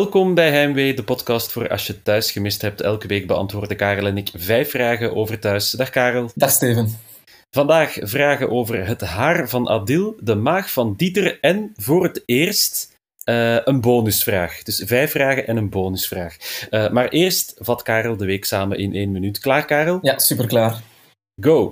Welkom bij Heimwee, de podcast voor als je thuis gemist hebt. Elke week beantwoorden Karel en ik vijf vragen over thuis. Dag Karel. Dag Steven. Vandaag vragen over het haar van Adil, de maag van Dieter en voor het eerst uh, een bonusvraag. Dus vijf vragen en een bonusvraag. Uh, maar eerst vat Karel de week samen in één minuut. Klaar, Karel? Ja, super klaar. Go.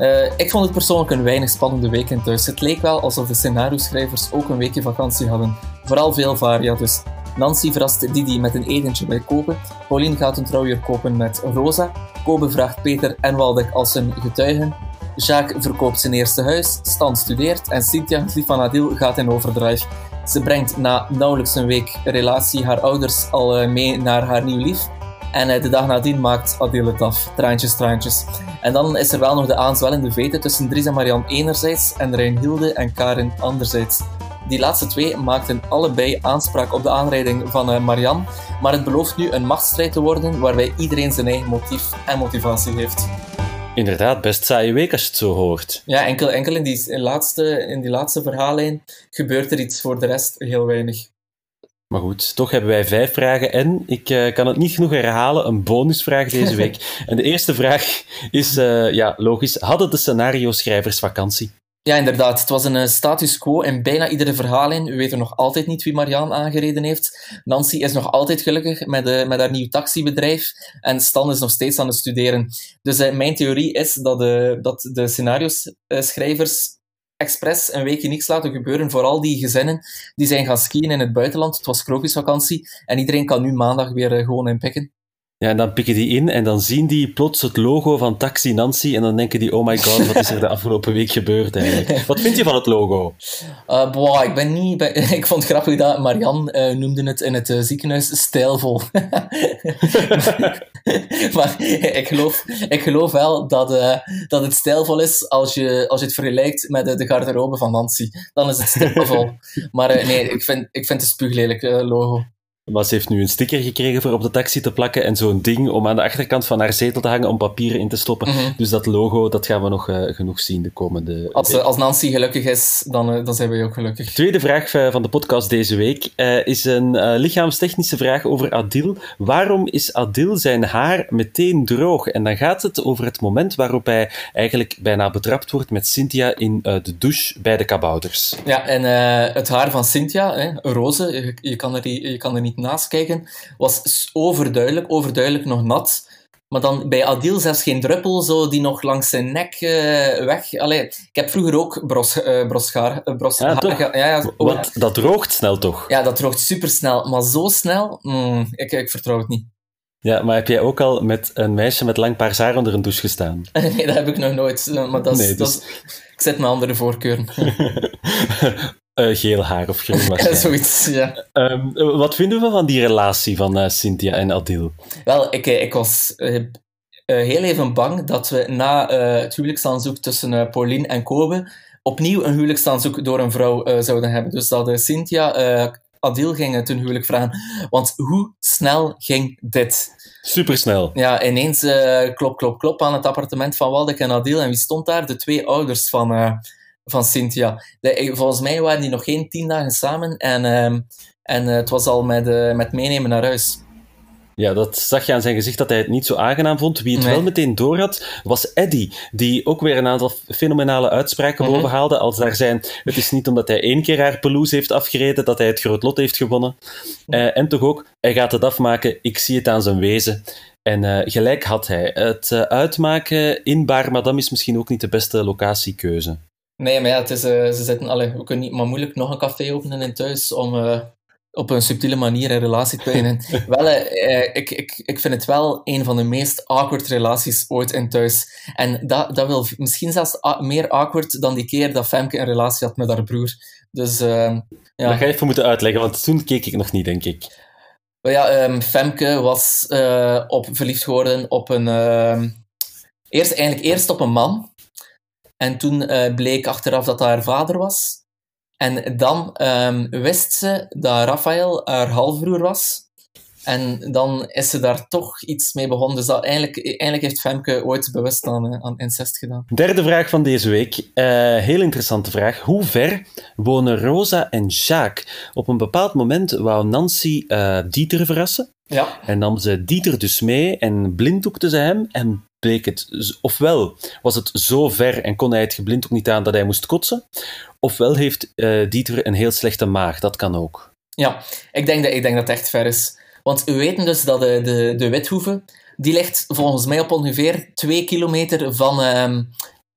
Uh, ik vond het persoonlijk een weinig spannende week in thuis. Het leek wel alsof de scenario-schrijvers ook een weekje vakantie hadden. Vooral veel varia dus. Nancy verrast Didi met een etentje bij Kopen. Pauline gaat een trouwjurk kopen met Rosa. Kobe vraagt Peter en Waldek als zijn getuigen. Jacques verkoopt zijn eerste huis. Stan studeert. En Cynthia, lief van Adil, gaat in overdrive. Ze brengt na nauwelijks een week relatie haar ouders al eh, mee naar haar nieuw lief. En eh, de dag nadien maakt Adil het af. Traantjes, traantjes. En dan is er wel nog de aanzwellende veten tussen Dries en Marianne enerzijds en Reinhilde en Karin anderzijds. Die laatste twee maakten allebei aanspraak op de aanrijding van uh, Marianne, maar het belooft nu een machtsstrijd te worden waarbij iedereen zijn eigen motief en motivatie heeft. Inderdaad, best saaie week als je het zo hoort. Ja, enkel, enkel in, die, laatste, in die laatste verhaallijn gebeurt er iets voor de rest heel weinig. Maar goed, toch hebben wij vijf vragen en ik uh, kan het niet genoeg herhalen, een bonusvraag deze week. en de eerste vraag is, uh, ja, logisch, hadden de scenario-schrijvers vakantie? Ja, inderdaad. Het was een uh, status quo in bijna iedere verhaallijn. We weten nog altijd niet wie Marianne aangereden heeft. Nancy is nog altijd gelukkig met, uh, met haar nieuw taxibedrijf. En Stan is nog steeds aan het studeren. Dus uh, mijn theorie is dat, dat de scenario-schrijvers expres een weekje niks laten gebeuren. Vooral die gezinnen die zijn gaan skiën in het buitenland. Het was krokusvakantie. En iedereen kan nu maandag weer gewoon inpikken. Ja, en dan pikken die in en dan zien die plots het logo van Taxi Nancy en dan denken die, oh my god, wat is er de afgelopen week gebeurd eigenlijk? Wat vind je van het logo? Uh, ik ben niet... Ik vond het grappig dat Marian uh, noemde het in het uh, ziekenhuis stijlvol. maar ik geloof, ik geloof wel dat, dat het stijlvol is als je, als het vergelijkt met de garderobe van Nancy. Dan is het stijlvol. maar nee, ik vind, ik vind het een spuuglelijk logo. Maar ze heeft nu een sticker gekregen voor op de taxi te plakken en zo'n ding om aan de achterkant van haar zetel te hangen om papieren in te stoppen. Mhm. Dus dat logo, dat gaan we nog uh, genoeg zien de komende... Als, als Nancy gelukkig is, dan, uh, dan zijn wij ook gelukkig. De tweede vraag van de podcast deze week is een lichaamstechnische vraag over Adil. Waarom is Adil zijn haar meteen droog? En dan gaat het over het moment waarop hij eigenlijk bijna betrapt wordt met Cynthia in de douche bij de kabouters. Ja, en het haar van Cynthia, hè, roze, je, je, kan er, je kan er niet naast kijken, was overduidelijk, overduidelijk nog nat. Maar dan bij Adil zelfs geen druppel zo die nog langs zijn nek uh, weg. Allee, ik heb vroeger ook bros, uh, brosgaar, uh, ja, ja, ja, Want dat droogt snel toch? Ja, dat droogt supersnel. Maar zo snel, mm, ik, ik vertrouw het niet. Ja, maar heb jij ook al met een meisje met lang paars haar onder een douche gestaan? nee, dat heb ik nog nooit. Maar dat is, nee, dus... dat ik zet mijn andere voorkeuren. Uh, geel haar of groen waarschijnlijk. Zoiets, ja. Um, wat vinden we van die relatie van uh, Cynthia en Adil? Wel, ik, ik was uh, heel even bang dat we na het huwelijksaanzoek tussen Pauline en Kobe opnieuw een huwelijksaanzoek door een vrouw zouden hebben. Dus dat Cynthia Adil ging ten huwelijk vragen. Want hoe snel ging dit? Supersnel. Ja, ineens klop, klop, klop aan het appartement van Waldek en Adil. En wie stond daar? De twee ouders van van Cynthia. Volgens mij waren die nog geen tien dagen samen en, uh, en uh, het was al met, uh, met meenemen naar huis. Ja, dat zag je aan zijn gezicht dat hij het niet zo aangenaam vond. Wie het nee. wel meteen door had, was Eddie, die ook weer een aantal fenomenale uitspraken mm -hmm. bovenhaalde. Als daar zijn, het is niet omdat hij één keer haar pelouse heeft afgereden, dat hij het groot lot heeft gewonnen. Uh, en toch ook, hij gaat het afmaken, ik zie het aan zijn wezen. En uh, gelijk had hij. Het uh, uitmaken in Bar Madame is misschien ook niet de beste locatiekeuze. Nee, maar ja, het is, uh, ze zitten, allee, we kunnen niet maar moeilijk nog een café openen in thuis om uh, op een subtiele manier een relatie te beginnen. wel, uh, ik, ik, ik vind het wel een van de meest awkward relaties ooit in thuis. En dat, dat wil misschien zelfs meer awkward dan die keer dat Femke een relatie had met haar broer. Dus, ja. Dat ga je even moeten uitleggen, want toen keek ik nog niet, denk ik. Well, ja, um, Femke was op, verliefd geworden op een... eerst, eigenlijk eerst op een man en toen uh, bleek achteraf dat dat haar vader was. En dan um, wist ze dat Raphaël haar halfbroer was. En dan is ze daar toch iets mee begonnen. Dus dat eigenlijk, eigenlijk heeft Femke ooit bewust aan, aan incest gedaan. Derde vraag van deze week. Uh, heel interessante vraag. Hoe ver wonen Rosa en Jacques? Op een bepaald moment wou Nancy uh, Dieter verrassen. Ja. En nam ze Dieter dus mee en blinddoekte ze hem. En bleek het, ofwel was het zo ver en kon hij het geblinddoek niet aan dat hij moest kotsen, ofwel heeft uh, Dieter een heel slechte maag. Dat kan ook. Ja, ik denk dat, ik denk dat het echt ver is. Want we weten dus dat de, de, de Withoeve, die ligt volgens mij op ongeveer twee kilometer van, um,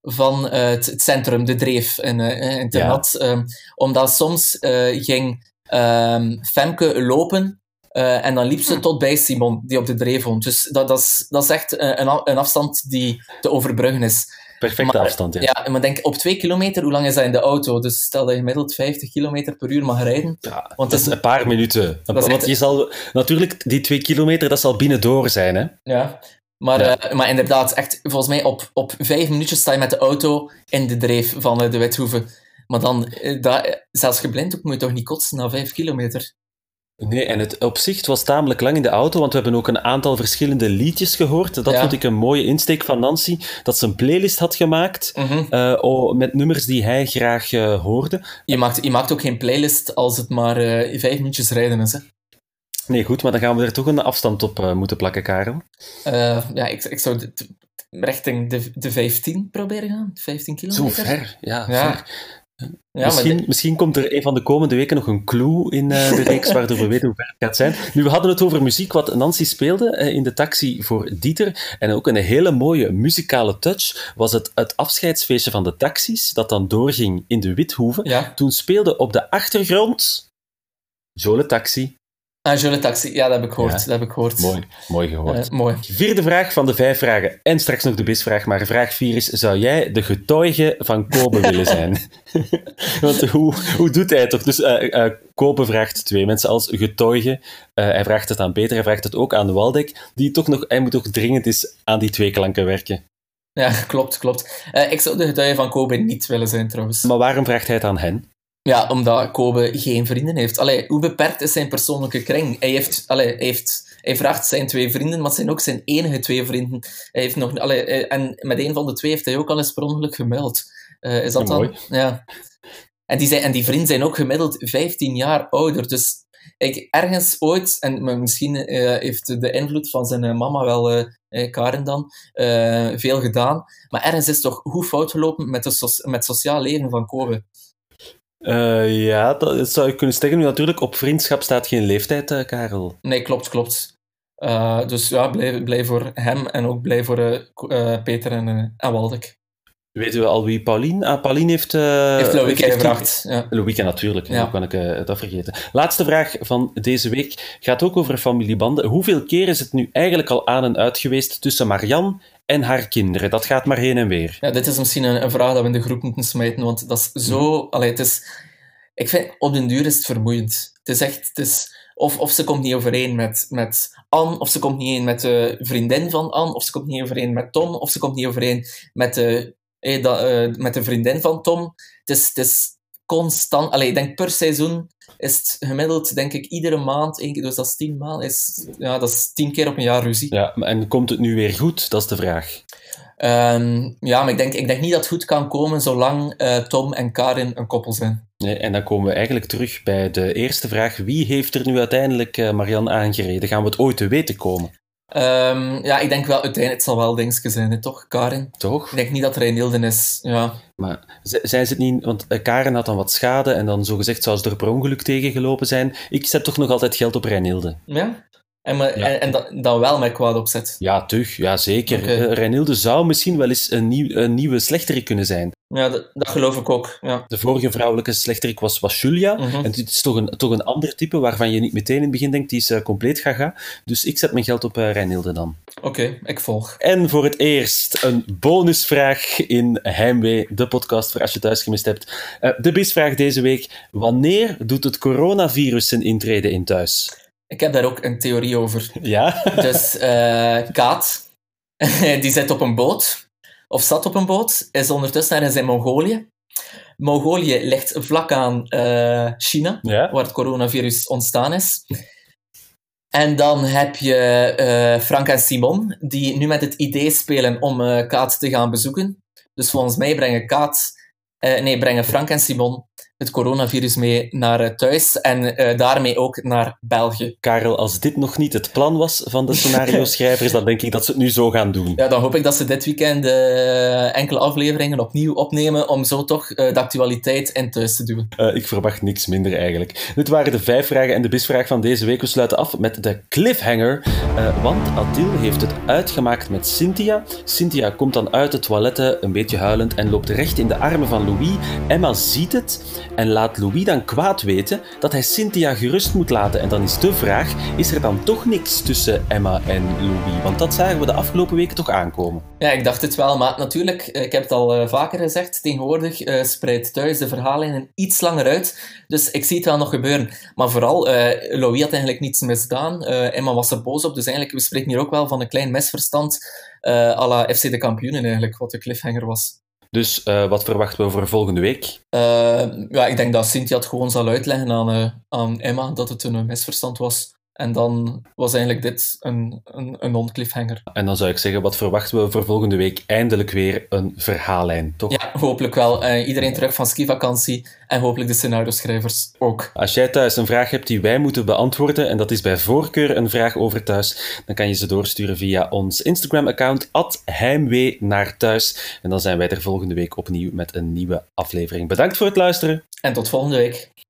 van uh, het, het, centrum, de Dreef in, uh, in Ternat. Ja. Um, omdat soms uh, ging um, Femke lopen uh, en dan liep ze tot bij Simon, die op de dreef woont. Dus dat, dat, is, dat is echt een, een afstand die te overbruggen is. Perfecte maar, afstand, ja. Ja, maar denk op twee kilometer, hoe lang is dat in de auto? Dus stel dat je gemiddeld 50 kilometer per uur mag rijden. Ja, want dat is een paar minuten. Want echt... je zal, natuurlijk, die twee kilometer, dat zal binnendoor zijn, hè? Ja, maar, ja. Uh, maar inderdaad, echt, volgens mij op, op vijf minuutjes sta je met de auto in de dreef van uh, de Withoeve. Maar dan, uh, dat, zelfs geblind moet je toch niet kotsen na vijf kilometer? Nee, en het opzicht was tamelijk lang in de auto, want we hebben ook een aantal verschillende liedjes gehoord. Dat ja. vond ik een mooie insteek van Nancy, dat ze een playlist had gemaakt mm -hmm. uh, oh, met nummers die hij graag uh, hoorde. Je maakt, je maakt ook geen playlist als het maar uh, vijf minuutjes rijden is, hè? Nee, goed, maar dan gaan we er toch een afstand op moeten plakken, Karel. ja, ik, ik zou richting de, de 15 proberen gaan. 15 kilometer. Zo ver, ja. ja. Ver. Ja, misschien, misschien komt er een van de komende weken nog een clue in uh, de reeks waardoor we weten hoe ver het gaat zijn. Nu, we hadden het over muziek, wat Nancy speelde uh, in de taxi voor Dieter. En ook een hele mooie muzikale touch was het, het afscheidsfeestje van de taxis, dat dan doorging in de Withoeve. Ja. Toen speelde op de achtergrond Jole Taxi. Ah, Jole Taxi, ja, dat heb ik gehoord. Ja. Dat heb ik gehoord. Mooi, mooi gehoord. Uh, mooi. Vierde vraag van de vijf vragen. En straks nog de bisvraag, maar vraag vier is: zou jij de getuige van Kobe willen zijn? Want hoe, hoe doet hij het toch? Dus uh, uh, Kobe vraagt twee mensen als getuige. hij vraagt het aan Peter, hij vraagt het ook aan Waldek, die toch nog, hij moet toch dringend eens aan die twee klanken werken. Ja, klopt, klopt. ik zou de getuige van Kobe niet willen zijn, trouwens. Maar waarom vraagt hij het aan hen? Ja, omdat Kobe geen vrienden heeft. Allee, hoe beperkt is zijn persoonlijke kring? Hij, heeft, allee, hij, heeft, hij vraagt zijn twee vrienden, maar het zijn ook zijn enige twee vrienden. Hij heeft nog, allee, en met een van de twee heeft hij ook al eens per ongeluk gemeld. Uh, is dat dan? Ja. En die, zijn, en die vrienden zijn ook gemiddeld 15 jaar ouder. Dus ik, ergens ooit, en misschien uh, heeft de invloed van zijn uh, mama wel, uh, Karen dan, veel gedaan. Maar ergens is toch hoe fout gelopen met, de so met het sociaal leven van Kobe. Uh, ja, dat zou je kunnen zeggen. Nu, natuurlijk, op vriendschap staat geen leeftijd, uh, Karel. Nee, klopt, klopt. Uh, dus ja, blij, blij voor hem en ook blij voor Peter en, en Waldek. Weten we al wie Pauline... Ah, Pauline heeft... heeft Louieke gevraagd. Ja. Natuurlijk. Ja. Hoe kan ik dat vergeten? Laatste vraag van deze week gaat ook over familiebanden. Hoeveel keer is het nu eigenlijk al aan en uit geweest tussen Marianne en haar kinderen. Dat gaat maar heen en weer. Ja, dit is misschien een, een vraag dat we in de groep moeten smijten, want dat is zo... Mm. Allee, het is... Ik vind, op den duur is het vermoeiend. Het is echt... Het is, of, of ze komt niet overeen met, met Anne, of ze komt niet overeen met de vriendin van Anne, of ze komt niet overeen met Tom, of ze komt niet overeen met de, eh, eh, met de vriendin van Tom. Het is, het is constant... Allee, ik denk per seizoen is het gemiddeld, denk ik, iedere maand, één keer, dus dat is tien maanden, is, ja, dat is tien keer op een jaar ruzie. Ja, en komt het nu weer goed? Dat is de vraag. Um, ja, maar ik denk, ik denk niet dat het goed kan komen zolang uh, Tom en Karin een koppel zijn. Nee, en dan komen we eigenlijk terug bij de eerste vraag. Wie heeft er nu uiteindelijk uh, Marianne aangereden? Gaan we het ooit te weten komen? Um, ja, ik denk wel, uiteindelijk het zal wel dingetje zijn, hè, toch, Karin? Toch? Ik denk niet dat Reinilden is, ja. Maar zijn ze het niet... Want Karin had dan wat schade en dan zogezegd zou ze er per ongeluk tegengelopen zijn. Ik zet toch nog altijd geld op Reinilde. Ja? En, maar, ja. en, en dan, dan wel met kwaad opzet? Ja, toch. Ja, zeker. Okay. Reinilde zou misschien wel eens een, nieuw, een nieuwe slechterik kunnen zijn. Ja, dat, dat, geloof ik ook. Ja. De vorige vrouwelijke slechterik was, was Julia. Mhm. En dit is toch een, toch een ander type waarvan je niet meteen in het begin denkt, die is uh, compleet gaga. Dus ik zet mijn geld op uh, Reinilde dan. Oké, okay, ik volg. En voor het eerst een bonusvraag in Heimwee, de podcast voor als je thuis gemist hebt. Uh, de bisvraag deze week. Wanneer doet het coronavirus zijn intrede in thuis? Ik heb daar ook een theorie over. Ja? Dus Kaat, die zit op een boot of zat op een boot, is ondertussen ergens in Mongolië. Mongolië ligt vlak aan uh, China, ja. waar het coronavirus ontstaan is. En dan heb je uh, Frank en Simon, die nu met het idee spelen om Kaat te gaan bezoeken. Dus volgens mij brengen Kaat, nee, brengen Frank en Simon het coronavirus mee naar thuis en daarmee ook naar België. Karel, als dit nog niet het plan was van de scenario-schrijvers, dan denk ik dat ze het nu zo gaan doen. Ja, dan hoop ik dat ze dit weekend enkele afleveringen opnieuw opnemen om zo toch de actualiteit in thuis te doen. ik verwacht niks minder eigenlijk. Dit waren de vijf vragen en de bisvraag van deze week. We sluiten af met de cliffhanger, want Adil heeft het uitgemaakt met Cynthia. Cynthia komt dan uit de toiletten, een beetje huilend, en loopt recht in de armen van Louis. Emma ziet het en laat Louis dan kwaad weten dat hij Cynthia gerust moet laten. En dan is de vraag, is er dan toch niks tussen Emma en Louis? Want dat zagen we de afgelopen weken toch aankomen. Ja, ik dacht het wel, maar natuurlijk, eh, ik heb het al uh, vaker gezegd, tegenwoordig uh, spreidt thuis de verhaallijnen iets langer uit. Dus ik zie het wel nog gebeuren. Maar vooral, Louis had eigenlijk niets misdaan. Emma was er boos op, dus eigenlijk, we spreken hier ook wel van een klein misverstand uh, la FC de kampioenen eigenlijk, wat de cliffhanger was. Dus uh, wat verwachten we voor volgende week? Uh, ja, ik denk dat Cynthia het gewoon zal uitleggen aan, aan Emma dat het een misverstand was. En dan was eigenlijk dit een, een, een non-cliffhanger. En dan zou ik zeggen, wat verwachten we voor volgende week? Eindelijk weer een verhaallijn, toch? Ja, hopelijk wel. Uh, iedereen terug van skivakantie en hopelijk de scenario-schrijvers ook. Als jij thuis een vraag hebt die wij moeten beantwoorden, en dat is bij voorkeur een vraag over thuis, dan kan je ze doorsturen via ons Instagram-account, heimwee naar thuis. En dan zijn wij er volgende week opnieuw met een nieuwe aflevering. Bedankt voor het luisteren. En tot volgende week.